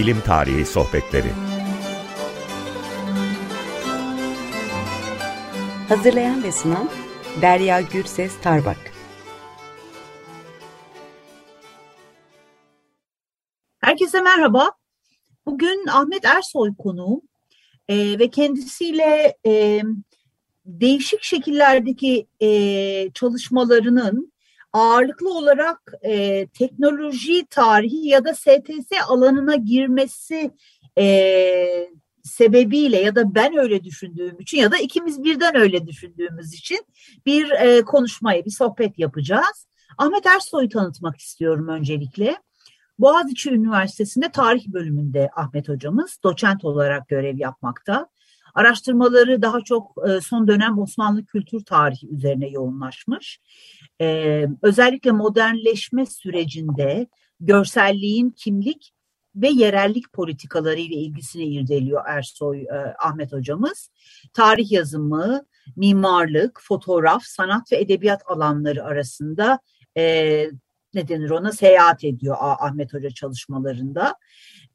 Bilim Tarihi Sohbetleri Hazırlayan ve sunan Derya Gürses Tarbak Herkese merhaba. Bugün Ahmet Ersoy konuğum ee, ve kendisiyle e, değişik şekillerdeki e, çalışmalarının ağırlıklı olarak e, teknoloji tarihi ya da STS alanına girmesi e, sebebiyle ya da ben öyle düşündüğüm için ya da ikimiz birden öyle düşündüğümüz için bir e, konuşmayı, bir sohbet yapacağız. Ahmet Ersoy'u tanıtmak istiyorum öncelikle. Boğaziçi Üniversitesi'nde tarih bölümünde Ahmet hocamız doçent olarak görev yapmakta. Araştırmaları daha çok e, son dönem Osmanlı kültür tarihi üzerine yoğunlaşmış. E, özellikle modernleşme sürecinde görselliğin kimlik ve yerellik politikaları ile ilgisini irdeliyor Ersoy e, Ahmet hocamız. Tarih yazımı, mimarlık, fotoğraf, sanat ve edebiyat alanları arasında ne denir ona seyahat ediyor Ahmet Hoca çalışmalarında.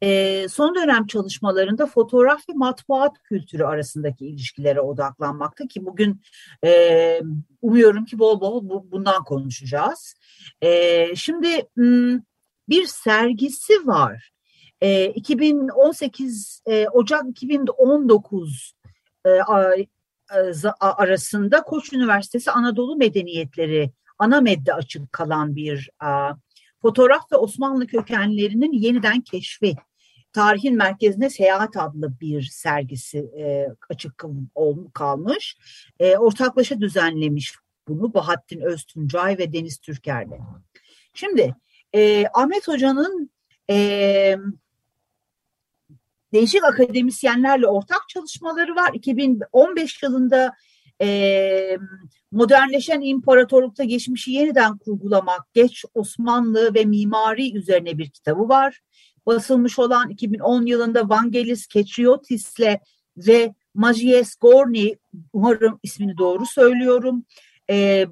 E, son dönem çalışmalarında fotoğraf ve matbuat kültürü arasındaki ilişkilere odaklanmakta ki bugün e, umuyorum ki bol bol bu, bundan konuşacağız. E, şimdi bir sergisi var. E, 2018 e, Ocak 2019 e, arasında Koç Üniversitesi Anadolu Medeniyetleri ana medde açık kalan bir a, fotoğraf ve Osmanlı kökenlerinin yeniden keşfi Tarihin Merkezine Seyahat adlı bir sergisi e, açık kalmış. E, ortaklaşa düzenlemiş bunu Bahattin Öztuncay ve Deniz Türker'le. Şimdi e, Ahmet Hoca'nın e, değişik akademisyenlerle ortak çalışmaları var. 2015 yılında e, modernleşen imparatorlukta geçmişi yeniden kurgulamak, geç Osmanlı ve mimari üzerine bir kitabı var. Basılmış olan 2010 yılında Vangelis Ketriotis'le ve Majies Gorni, umarım ismini doğru söylüyorum, e,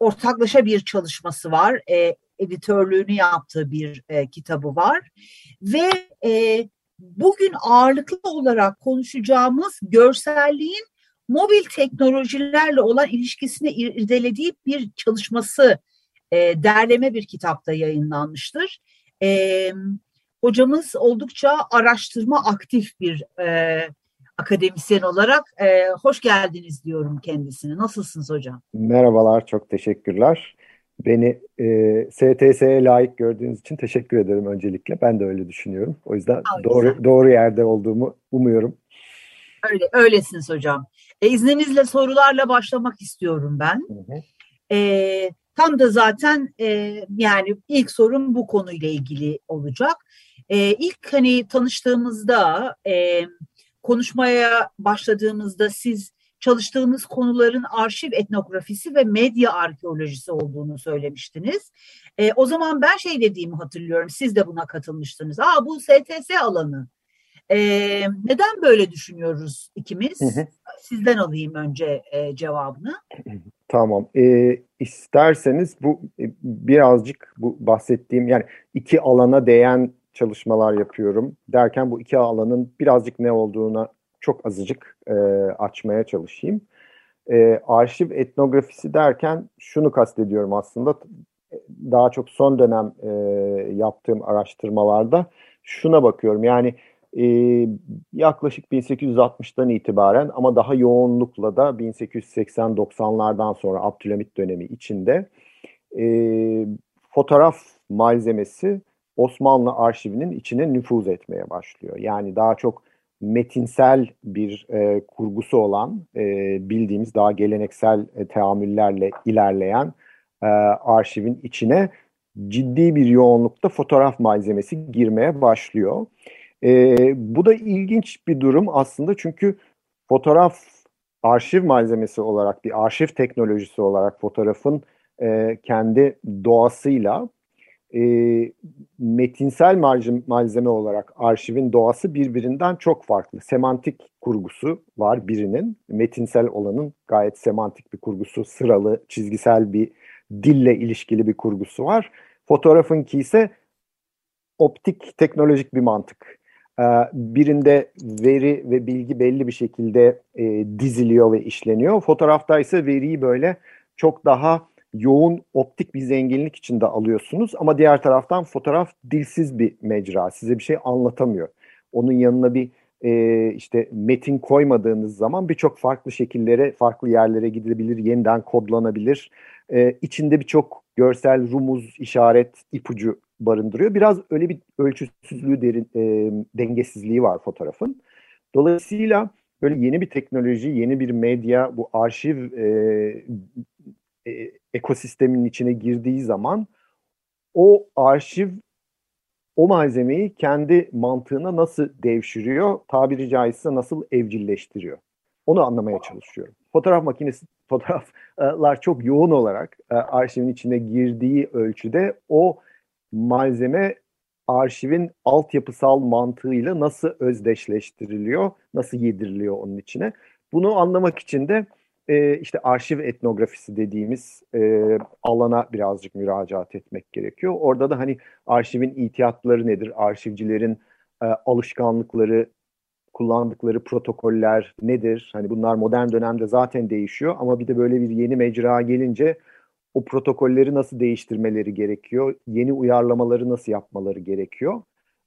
ortaklaşa bir çalışması var. E, editörlüğünü yaptığı bir e, kitabı var. Ve e, bugün ağırlıklı olarak konuşacağımız görselliğin mobil teknolojilerle olan ilişkisini irdelediği bir çalışması e, derleme bir kitapta yayınlanmıştır. E, hocamız oldukça araştırma aktif bir e, akademisyen olarak e, hoş geldiniz diyorum kendisine. Nasılsınız hocam? Merhabalar, çok teşekkürler. Beni e, STS'ye layık gördüğünüz için teşekkür ederim öncelikle. Ben de öyle düşünüyorum. O yüzden doğru doğru yerde olduğumu umuyorum. Öyle, öylesiniz hocam. E, izninizle sorularla başlamak istiyorum ben. Hı hı. E, tam da zaten e, yani ilk sorum bu konuyla ilgili olacak. E, ilk hani tanıştığımızda, e, konuşmaya başladığımızda siz çalıştığınız konuların arşiv etnografisi ve medya arkeolojisi olduğunu söylemiştiniz. E, o zaman ben şey dediğimi hatırlıyorum. Siz de buna katılmıştınız. Aa bu STS alanı. E, neden böyle düşünüyoruz ikimiz? Hı hı. Sizden alayım önce e, cevabını. Tamam. E, isterseniz bu e, birazcık bu bahsettiğim yani iki alana değen çalışmalar yapıyorum derken bu iki alanın birazcık ne olduğuna çok azıcık e, açmaya çalışayım. E, arşiv etnografisi derken şunu kastediyorum aslında daha çok son dönem e, yaptığım araştırmalarda şuna bakıyorum yani e, yaklaşık 1860'dan itibaren ama daha yoğunlukla da 1880-90'lardan sonra Abdülhamit dönemi içinde e, fotoğraf malzemesi Osmanlı arşivinin içine nüfuz etmeye başlıyor. Yani daha çok metinsel bir e, kurgusu olan e, bildiğimiz daha geleneksel e, teamüllerle ilerleyen e, arşivin içine ciddi bir yoğunlukta fotoğraf malzemesi girmeye başlıyor. E, bu da ilginç bir durum aslında çünkü fotoğraf arşiv malzemesi olarak bir arşiv teknolojisi olarak fotoğrafın e, kendi doğasıyla e, metinsel malzeme olarak arşivin doğası birbirinden çok farklı. Semantik kurgusu var birinin, metinsel olanın gayet semantik bir kurgusu, sıralı, çizgisel bir dille ilişkili bir kurgusu var. Fotoğrafınki ise optik, teknolojik bir mantık. Ee, birinde veri ve bilgi belli bir şekilde e, diziliyor ve işleniyor. Fotoğrafta ise veriyi böyle çok daha yoğun optik bir zenginlik içinde alıyorsunuz ama diğer taraftan fotoğraf dilsiz bir mecra. Size bir şey anlatamıyor. Onun yanına bir e, işte metin koymadığınız zaman birçok farklı şekillere, farklı yerlere gidebilir, yeniden kodlanabilir. E, içinde birçok görsel, rumuz, işaret, ipucu barındırıyor. Biraz öyle bir ölçüsüzlüğü, derin, e, dengesizliği var fotoğrafın. Dolayısıyla böyle yeni bir teknoloji, yeni bir medya, bu arşiv e, e, ekosistemin içine girdiği zaman o arşiv o malzemeyi kendi mantığına nasıl devşiriyor, tabiri caizse nasıl evcilleştiriyor. Onu anlamaya çalışıyorum. Fotoğraf makinesi, fotoğraflar çok yoğun olarak e, arşivin içine girdiği ölçüde o malzeme arşivin altyapısal mantığıyla nasıl özdeşleştiriliyor, nasıl yediriliyor onun içine. Bunu anlamak için de e, işte arşiv etnografisi dediğimiz e, alana birazcık müracaat etmek gerekiyor. Orada da hani arşivin ihtiyatları nedir, arşivcilerin e, alışkanlıkları, kullandıkları protokoller nedir? Hani bunlar modern dönemde zaten değişiyor ama bir de böyle bir yeni mecra gelince o protokolleri nasıl değiştirmeleri gerekiyor, yeni uyarlamaları nasıl yapmaları gerekiyor.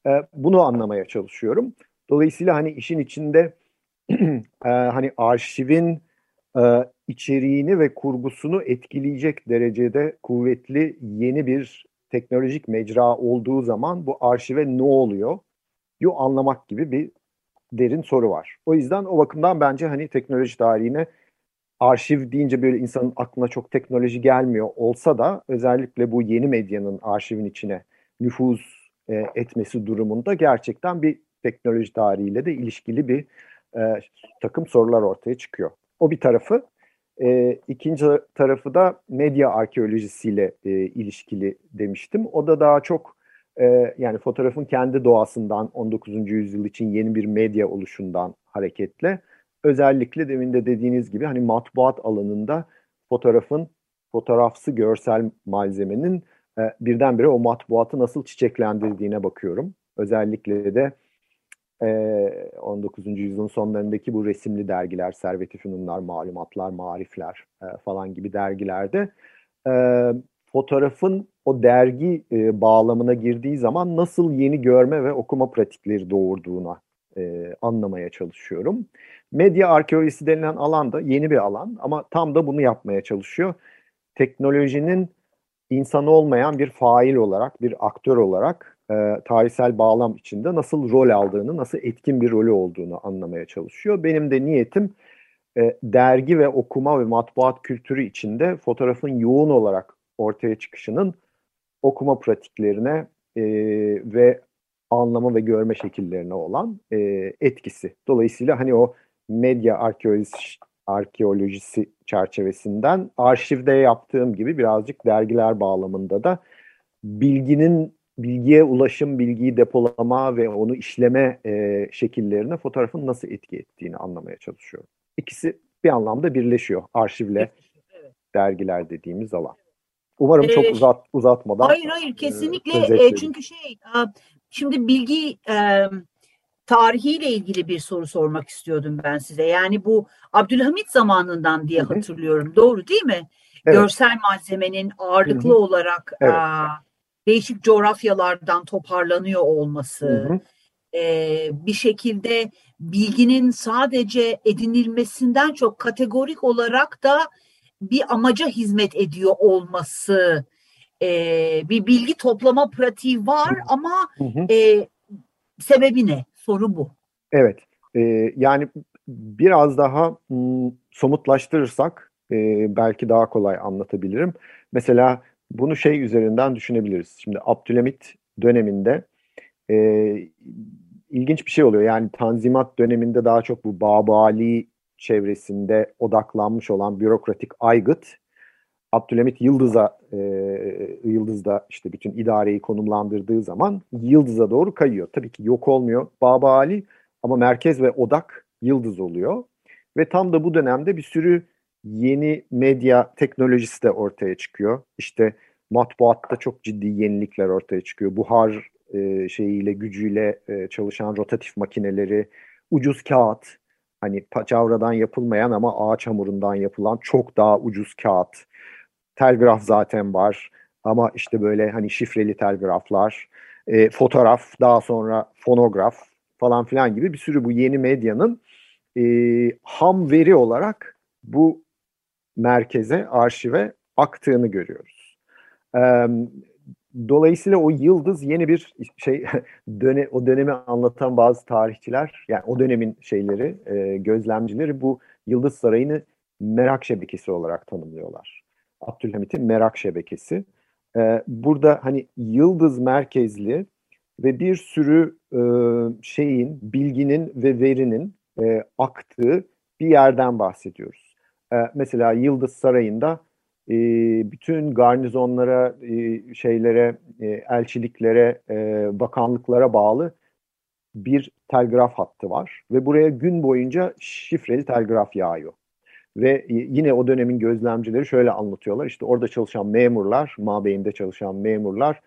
E, bunu anlamaya çalışıyorum. Dolayısıyla hani işin içinde e, hani arşivin e, içeriğini ve kurgusunu etkileyecek derecede kuvvetli yeni bir teknolojik mecra olduğu zaman bu arşive ne oluyor? Yu anlamak gibi bir derin soru var. O yüzden o bakımdan bence hani teknoloji tarihine arşiv deyince böyle insanın aklına çok teknoloji gelmiyor olsa da özellikle bu yeni medyanın arşivin içine nüfuz e, etmesi durumunda gerçekten bir teknoloji tarihiyle de ilişkili bir e, takım sorular ortaya çıkıyor. O bir tarafı. E, ikinci tarafı da medya arkeolojisiyle e, ilişkili demiştim. O da daha çok e, yani fotoğrafın kendi doğasından 19. yüzyıl için yeni bir medya oluşundan hareketle özellikle demin de dediğiniz gibi hani matbuat alanında fotoğrafın fotoğrafsı görsel malzemenin e, birdenbire o matbuatı nasıl çiçeklendirdiğine bakıyorum. Özellikle de 19. yüzyılın sonlarındaki bu resimli dergiler, Servet-i Fünunlar, Malumatlar, Marifler falan gibi dergilerde fotoğrafın o dergi bağlamına girdiği zaman nasıl yeni görme ve okuma pratikleri doğurduğuna anlamaya çalışıyorum. Medya arkeolojisi denilen alan da yeni bir alan ama tam da bunu yapmaya çalışıyor. Teknolojinin insan olmayan bir fail olarak, bir aktör olarak e, tarihsel bağlam içinde nasıl rol aldığını, nasıl etkin bir rolü olduğunu anlamaya çalışıyor. Benim de niyetim e, dergi ve okuma ve matbuat kültürü içinde fotoğrafın yoğun olarak ortaya çıkışının okuma pratiklerine e, ve anlama ve görme şekillerine olan e, etkisi. Dolayısıyla hani o medya arkeolojisi, arkeolojisi çerçevesinden arşivde yaptığım gibi birazcık dergiler bağlamında da bilginin bilgiye ulaşım, bilgiyi depolama ve onu işleme e, şekillerine fotoğrafın nasıl etki ettiğini anlamaya çalışıyorum. İkisi bir anlamda birleşiyor arşivle evet. dergiler dediğimiz alan. Umarım çok ee, uzat uzatmadan. Hayır hayır kesinlikle e, çünkü şey şimdi bilgi e, tarihiyle ilgili bir soru sormak istiyordum ben size. Yani bu Abdülhamit zamanından diye hatırlıyorum. Doğru değil mi? Evet. Görsel malzemenin ağırlıklı Hı-hı. olarak evet. a, değişik coğrafyalardan toparlanıyor olması. E, bir şekilde bilginin sadece edinilmesinden çok kategorik olarak da bir amaca hizmet ediyor olması, e, bir bilgi toplama pratiği var ama hı hı. E, sebebi ne? Soru bu. Evet, e, yani biraz daha m, somutlaştırırsak e, belki daha kolay anlatabilirim. Mesela bunu şey üzerinden düşünebiliriz. Şimdi Abdülhamit döneminde e, ilginç bir şey oluyor. Yani Tanzimat döneminde daha çok bu Babali çevresinde odaklanmış olan bürokratik aygıt Abdülhamit Yıldız'a e, Yıldız'da işte bütün idareyi konumlandırdığı zaman Yıldız'a doğru kayıyor. Tabii ki yok olmuyor Babali ama merkez ve odak Yıldız oluyor. Ve tam da bu dönemde bir sürü yeni medya teknolojisi de ortaya çıkıyor. İşte matbuatta çok ciddi yenilikler ortaya çıkıyor. Buhar e, şeyiyle, gücüyle e, çalışan rotatif makineleri, ucuz kağıt, hani paçavradan yapılmayan ama ağaç hamurundan yapılan çok daha ucuz kağıt. Telgraf zaten var ama işte böyle hani şifreli telgraflar, e, fotoğraf, daha sonra fonograf falan filan gibi bir sürü bu yeni medyanın e, ham veri olarak bu merkeze, arşive aktığını görüyoruz. E, dolayısıyla o yıldız yeni bir şey döne, o dönemi anlatan bazı tarihçiler yani o dönemin şeyleri e, gözlemcileri bu Yıldız Sarayı'nı merak şebekesi olarak tanımlıyorlar. Abdülhamit'in merak şebekesi. E, burada hani yıldız merkezli ve bir sürü e, şeyin, bilginin ve verinin e, aktığı bir yerden bahsediyoruz. E, mesela Yıldız Sarayı'nda e, bütün garnizonlara, e, şeylere, e, elçiliklere, e, bakanlıklara bağlı bir telgraf hattı var ve buraya gün boyunca şifreli telgraf yağıyor. Ve yine o dönemin gözlemcileri şöyle anlatıyorlar. İşte orada çalışan memurlar, mabeyinde çalışan memurlar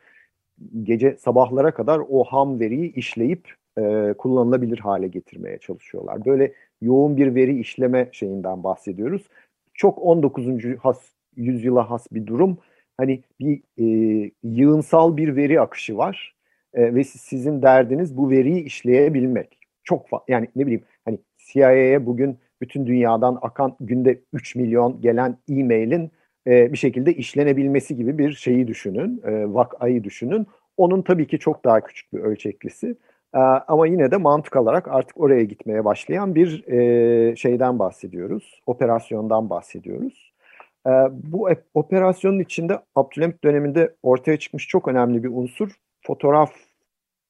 gece sabahlara kadar o ham veriyi işleyip e, kullanılabilir hale getirmeye çalışıyorlar. Böyle yoğun bir veri işleme şeyinden bahsediyoruz. Çok 19. Has, yüzyıla has bir durum. Hani bir e, yığınsal bir veri akışı var e, ve sizin derdiniz bu veriyi işleyebilmek. Çok yani ne bileyim hani CIA'ye bugün bütün dünyadan akan günde 3 milyon gelen e-mailin e, bir şekilde işlenebilmesi gibi bir şeyi düşünün, e, vakayı düşünün. Onun tabii ki çok daha küçük bir ölçeklisi. E, ama yine de mantık alarak artık oraya gitmeye başlayan bir e, şeyden bahsediyoruz, operasyondan bahsediyoruz. E, bu operasyonun içinde Abdülhamit döneminde ortaya çıkmış çok önemli bir unsur fotoğraf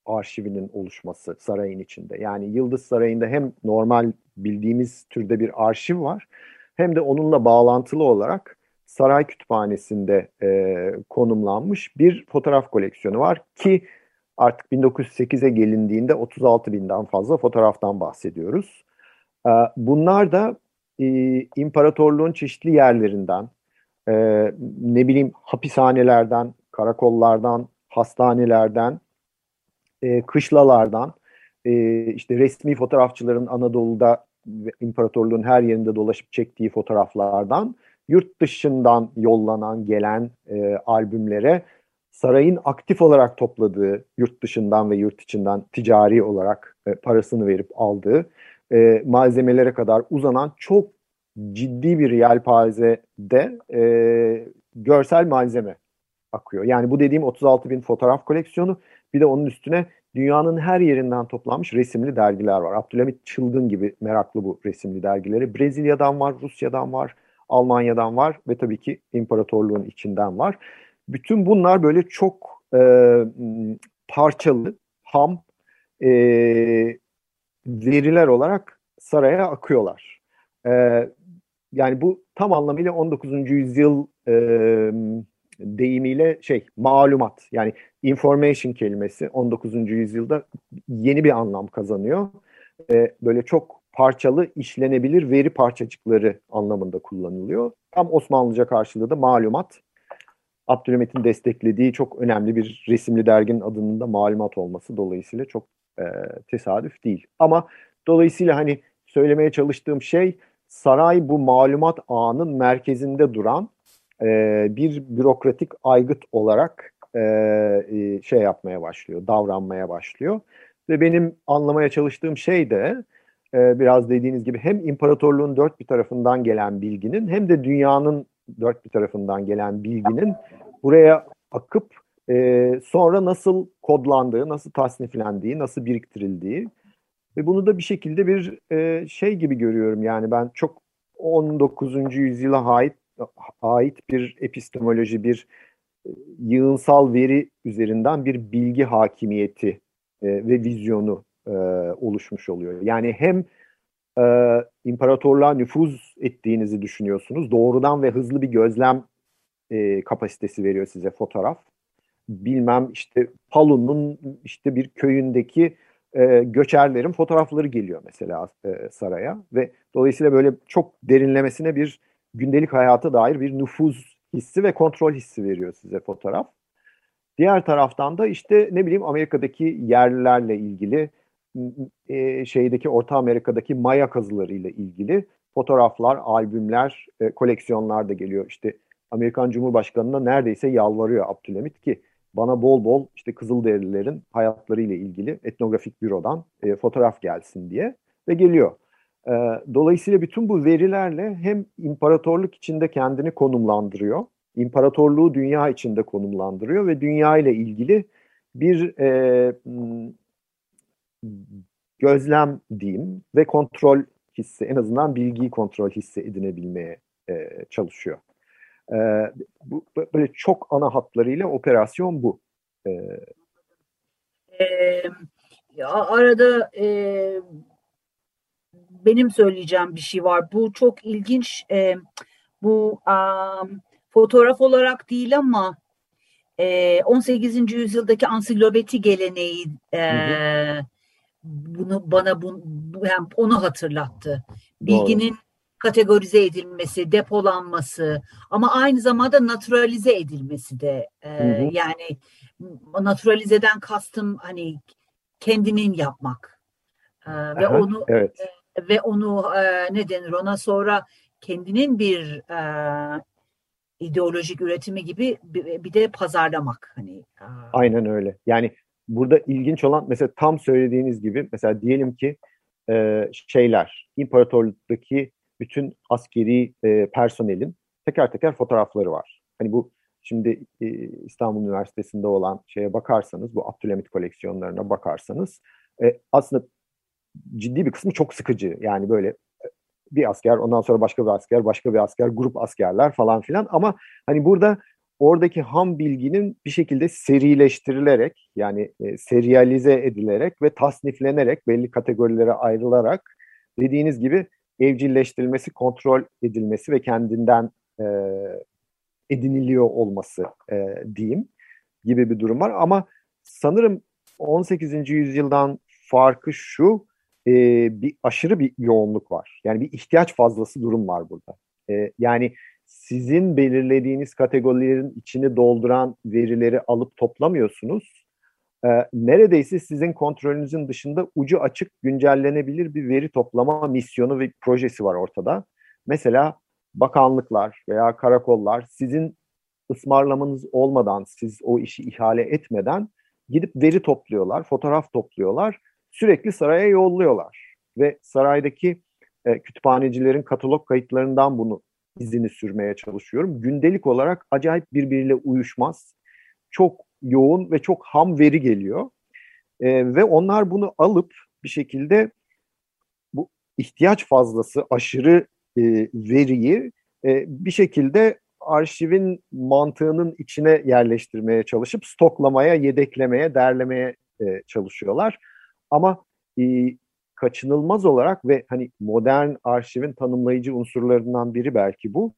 arşivinin oluşması sarayın içinde. Yani Yıldız Sarayı'nda hem normal bildiğimiz türde bir arşiv var hem de onunla bağlantılı olarak saray kütüphanesinde e, konumlanmış bir fotoğraf koleksiyonu var ki artık 1908'e gelindiğinde 36 binden fazla fotoğraftan bahsediyoruz. E, bunlar da e, imparatorluğun çeşitli yerlerinden, e, ne bileyim hapishanelerden, karakollardan, hastanelerden, e, kışlalardan, e, işte resmi fotoğrafçıların Anadolu'da imparatorluğun her yerinde dolaşıp çektiği fotoğraflardan yurt dışından yollanan gelen e, albümlere sarayın aktif olarak topladığı yurt dışından ve yurt içinden ticari olarak e, parasını verip aldığı e, malzemelere kadar uzanan çok ciddi bir yelpazede e, görsel malzeme akıyor. Yani bu dediğim 36 bin fotoğraf koleksiyonu bir de onun üstüne dünyanın her yerinden toplanmış resimli dergiler var. Abdülhamit Çılgın gibi meraklı bu resimli dergileri. Brezilya'dan var, Rusya'dan var, Almanya'dan var ve tabii ki imparatorluğun içinden var. Bütün bunlar böyle çok e, parçalı, ham e, veriler olarak saraya akıyorlar. E, yani bu tam anlamıyla 19. yüzyıl e, deyimiyle şey malumat yani information kelimesi 19. yüzyılda yeni bir anlam kazanıyor. E, böyle çok parçalı işlenebilir veri parçacıkları anlamında kullanılıyor. Tam Osmanlıca karşılığı da malumat. Abdülhamit'in desteklediği çok önemli bir resimli derginin adının da malumat olması dolayısıyla çok e, tesadüf değil. Ama dolayısıyla hani söylemeye çalıştığım şey saray bu malumat ağının merkezinde duran e, bir bürokratik aygıt olarak e, e, şey yapmaya başlıyor, davranmaya başlıyor. Ve benim anlamaya çalıştığım şey de e, biraz dediğiniz gibi hem imparatorluğun dört bir tarafından gelen bilginin hem de dünyanın dört bir tarafından gelen bilginin buraya akıp e, sonra nasıl kodlandığı, nasıl tasniflendiği, nasıl biriktirildiği ve bunu da bir şekilde bir e, şey gibi görüyorum yani ben çok 19. yüzyıla ait ait bir epistemoloji, bir e, yığınsal veri üzerinden bir bilgi hakimiyeti e, ve vizyonu e, oluşmuş oluyor. Yani hem e, imparatorluğa nüfuz ettiğinizi düşünüyorsunuz. Doğrudan ve hızlı bir gözlem kapasitesi veriyor size fotoğraf. Bilmem işte Palu'nun işte bir köyündeki göçerlerin fotoğrafları geliyor mesela saraya ve dolayısıyla böyle çok derinlemesine bir gündelik hayata dair bir nüfuz hissi ve kontrol hissi veriyor size fotoğraf. Diğer taraftan da işte ne bileyim Amerika'daki yerlilerle ilgili e, şeydeki Orta Amerika'daki Maya kazılarıyla ilgili fotoğraflar, albümler, e, koleksiyonlar da geliyor. İşte Amerikan Cumhurbaşkanı'na neredeyse yalvarıyor Abdülhamit ki bana bol bol işte Kızılderililerin hayatlarıyla ilgili etnografik bürodan e, fotoğraf gelsin diye ve geliyor. E, dolayısıyla bütün bu verilerle hem imparatorluk içinde kendini konumlandırıyor, imparatorluğu dünya içinde konumlandırıyor ve dünya ile ilgili bir e, gözlem diyeyim ve kontrol hissi, en azından bilgiyi kontrol hissi edinebilmeye e, çalışıyor. E, bu, böyle çok ana hatlarıyla operasyon bu. E, e, arada e, benim söyleyeceğim bir şey var. Bu çok ilginç. E, bu um, fotoğraf olarak değil ama e, 18. yüzyıldaki ansiklopedi geleneği e, hı hı. bunu bana bu, yani onu hatırlattı. Bilginin Doğru. kategorize edilmesi, depolanması ama aynı zamanda naturalize edilmesi de e, hı yani naturalizeden kastım hani kendinin yapmak e, ve Aha, onu evet. e, ve onu e, ne denir ona sonra kendinin bir e, ideolojik üretimi gibi bir, bir de pazarlamak hani. Aynen öyle. Yani burada ilginç olan mesela tam söylediğiniz gibi mesela diyelim ki e, şeyler imparatorluktaki bütün askeri e, personelin teker teker fotoğrafları var. Hani bu şimdi e, İstanbul Üniversitesi'nde olan şeye bakarsanız bu Abdülhamit koleksiyonlarına bakarsanız e, aslında ciddi bir kısmı çok sıkıcı. Yani böyle bir asker, ondan sonra başka bir asker, başka bir asker, grup askerler falan filan. Ama hani burada oradaki ham bilginin bir şekilde serileştirilerek yani e, seriyalize edilerek ve tasniflenerek belli kategorilere ayrılarak dediğiniz gibi evcilleştirilmesi, kontrol edilmesi ve kendinden e, ediniliyor olması e, diyeyim gibi bir durum var. Ama sanırım 18. yüzyıldan farkı şu, e, bir aşırı bir yoğunluk var. Yani bir ihtiyaç fazlası durum var burada. E, yani sizin belirlediğiniz kategorilerin içini dolduran verileri alıp toplamıyorsunuz. E, neredeyse sizin kontrolünüzün dışında ucu açık güncellenebilir bir veri toplama misyonu ve projesi var ortada. Mesela bakanlıklar veya karakollar sizin ısmarlamanız olmadan, siz o işi ihale etmeden gidip veri topluyorlar, fotoğraf topluyorlar sürekli saraya yolluyorlar. Ve saraydaki e, kütüphanecilerin katalog kayıtlarından bunu izini sürmeye çalışıyorum. Gündelik olarak acayip birbiriyle uyuşmaz. Çok yoğun ve çok ham veri geliyor. E, ve onlar bunu alıp bir şekilde bu ihtiyaç fazlası aşırı e, veriyi e, bir şekilde arşivin mantığının içine yerleştirmeye çalışıp stoklamaya, yedeklemeye, derlemeye e, çalışıyorlar. Ama e, kaçınılmaz olarak ve hani modern arşivin tanımlayıcı unsurlarından biri belki bu.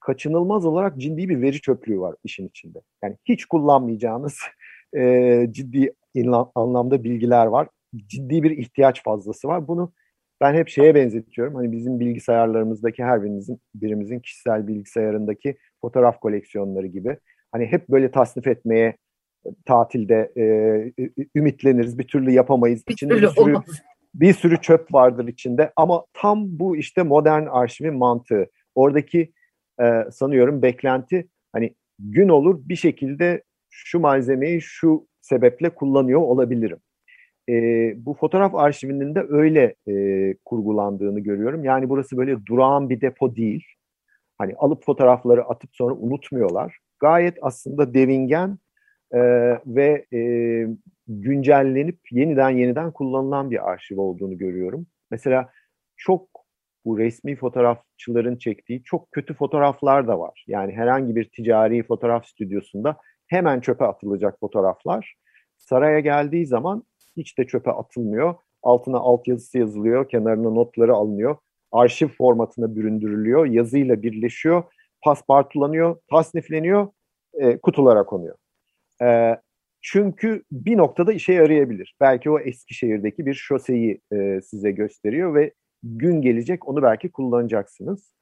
Kaçınılmaz olarak ciddi bir veri çöplüğü var işin içinde. Yani hiç kullanmayacağınız e, ciddi anlamda bilgiler var. Ciddi bir ihtiyaç fazlası var. Bunu ben hep şeye benzetiyorum. Hani bizim bilgisayarlarımızdaki her birimizin, birimizin kişisel bilgisayarındaki fotoğraf koleksiyonları gibi. Hani hep böyle tasnif etmeye tatilde e, ümitleniriz, bir türlü yapamayız. Bir İçinde bir sürü, bir sürü çöp vardır içinde ama tam bu işte modern arşivin mantığı. Oradaki e, sanıyorum beklenti hani gün olur bir şekilde şu malzemeyi şu sebeple kullanıyor olabilirim. E, bu fotoğraf arşivinin de öyle e, kurgulandığını görüyorum. Yani burası böyle durağan bir depo değil. Hani alıp fotoğrafları atıp sonra unutmuyorlar. Gayet aslında devingen e, ve e, güncellenip yeniden yeniden kullanılan bir arşiv olduğunu görüyorum. Mesela çok bu resmi fotoğrafçıların çektiği çok kötü fotoğraflar da var. Yani herhangi bir ticari fotoğraf stüdyosunda hemen çöpe atılacak fotoğraflar. Saraya geldiği zaman hiç de çöpe atılmıyor. Altına altyazısı yazılıyor, kenarına notları alınıyor. Arşiv formatına büründürülüyor, yazıyla birleşiyor, paspartulanıyor, tasnifleniyor, e, kutulara konuyor. E, çünkü bir noktada işe yarayabilir. Belki o Eskişehir'deki bir şoseyi e, size gösteriyor ve gün gelecek onu belki kullanacaksınız.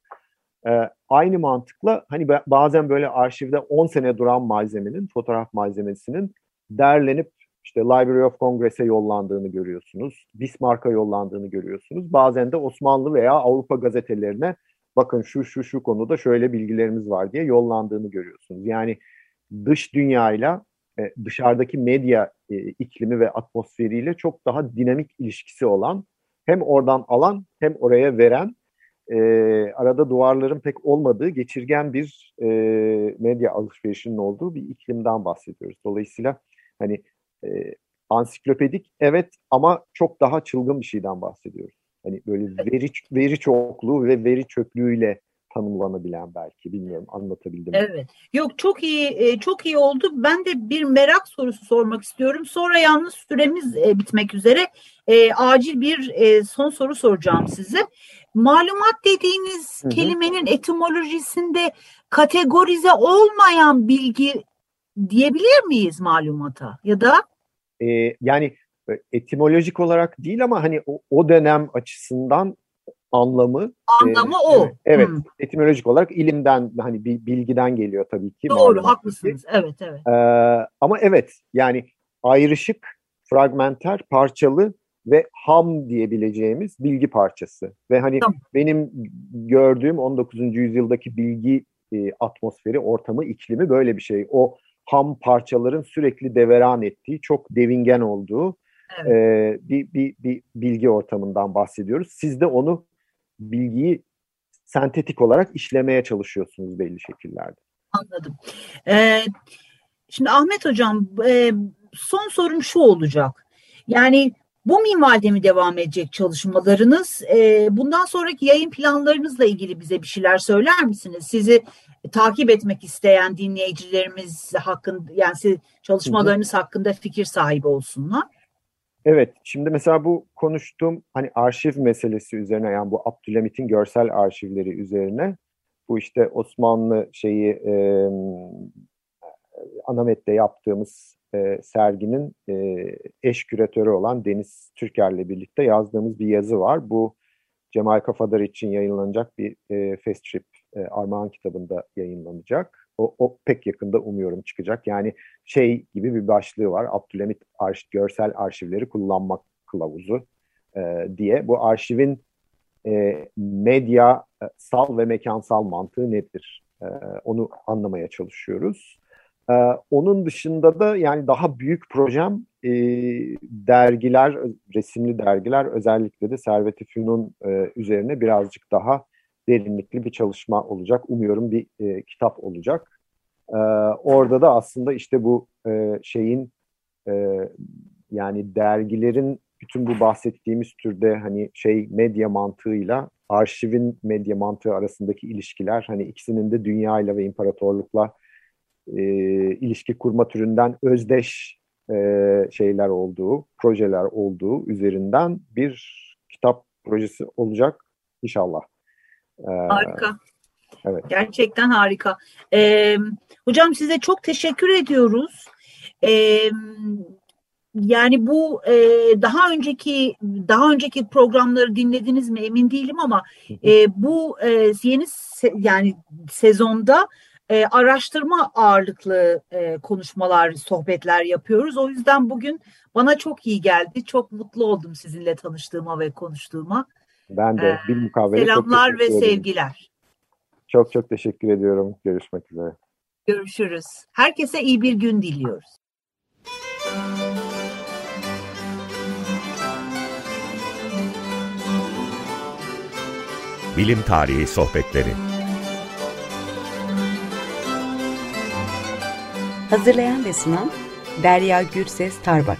E, aynı mantıkla hani bazen böyle arşivde 10 sene duran malzemenin, fotoğraf malzemesinin derlenip işte Library of Congress'e yollandığını görüyorsunuz. Bismarck'a yollandığını görüyorsunuz. Bazen de Osmanlı veya Avrupa gazetelerine bakın şu şu şu konuda şöyle bilgilerimiz var diye yollandığını görüyorsunuz. Yani dış dünyayla e, dışarıdaki medya e, iklimi ve atmosferiyle çok daha dinamik ilişkisi olan hem oradan alan hem oraya veren e, arada duvarların pek olmadığı geçirgen bir e, medya alışverişinin olduğu bir iklimden bahsediyoruz. Dolayısıyla hani e, ansiklopedik evet ama çok daha çılgın bir şeyden bahsediyoruz. Hani böyle veri veri çokluğu ve veri çöplüğüyle tanımlanabilen belki bilmiyorum anlatabildim? Evet. Yok çok iyi e, çok iyi oldu. Ben de bir merak sorusu sormak istiyorum. Sonra yalnız süremiz e, bitmek üzere. E, acil bir son soru soracağım size. Malumat dediğiniz Hı-hı. kelimenin etimolojisinde kategorize olmayan bilgi diyebilir miyiz malumata ya da? Ee, yani etimolojik olarak değil ama hani o, o dönem açısından anlamı anlamı e, o. Evet, hmm. etimolojik olarak ilimden hani bilgiden geliyor tabii ki. Doğru, haklısınız. Evet, evet. Ee, ama evet, yani ayrışık, fragmenter, parçalı ve ham diyebileceğimiz bilgi parçası. Ve hani tamam. benim gördüğüm 19. yüzyıldaki bilgi e, atmosferi, ortamı, iklimi böyle bir şey. O ham parçaların sürekli deveran ettiği, çok devingen olduğu evet. e, bir, bir, bir bilgi ortamından bahsediyoruz. Siz de onu bilgiyi sentetik olarak işlemeye çalışıyorsunuz belli şekillerde. Anladım. Ee, şimdi Ahmet Hocam e, son sorum şu olacak. Yani bu minvalde mi devam edecek çalışmalarınız? E, bundan sonraki yayın planlarınızla ilgili bize bir şeyler söyler misiniz? Sizi takip etmek isteyen dinleyicilerimiz hakkında yani siz çalışmalarınız hakkında fikir sahibi olsunlar. Evet, şimdi mesela bu konuştuğum hani arşiv meselesi üzerine yani bu Abdülhamit'in görsel arşivleri üzerine bu işte Osmanlı şeyi e, Anamet'te yaptığımız e, serginin e, eş küratörü olan Deniz Türker'le birlikte yazdığımız bir yazı var. Bu Cemal Kafadar için yayınlanacak bir e, Fast Trip e, Armağan kitabında yayınlanacak. O, o pek yakında umuyorum çıkacak. Yani şey gibi bir başlığı var. Abdülhamit Arş, Görsel Arşivleri Kullanmak Kılavuzu e, diye. Bu arşivin e, medya e, sal ve mekansal mantığı nedir? E, onu anlamaya çalışıyoruz. E, onun dışında da yani daha büyük projem e, dergiler, resimli dergiler özellikle de Servet-i e, üzerine birazcık daha derinlikli bir çalışma olacak. Umuyorum bir e, kitap olacak. E, orada da aslında işte bu e, şeyin e, yani dergilerin bütün bu bahsettiğimiz türde hani şey medya mantığıyla arşivin medya mantığı arasındaki ilişkiler hani ikisinin de dünyayla ve imparatorlukla e, ilişki kurma türünden özdeş e, şeyler olduğu, projeler olduğu üzerinden bir kitap projesi olacak inşallah. Harika. Evet. Gerçekten harika. Ee, hocam size çok teşekkür ediyoruz. Ee, yani bu e, daha önceki daha önceki programları dinlediniz mi emin değilim ama e, bu e, yeni se, yani sezonda e, araştırma ağırlıklı e, konuşmalar, sohbetler yapıyoruz. O yüzden bugün bana çok iyi geldi. Çok mutlu oldum sizinle tanıştığıma ve konuştuğuma. Ben de bir mukavele Selamlar çok ve ederim. sevgiler. Çok çok teşekkür ediyorum. Görüşmek üzere. Görüşürüz. Herkese iyi bir gün diliyoruz. Bilim Tarihi Sohbetleri Hazırlayan ve sunan Derya Gürses Tarbak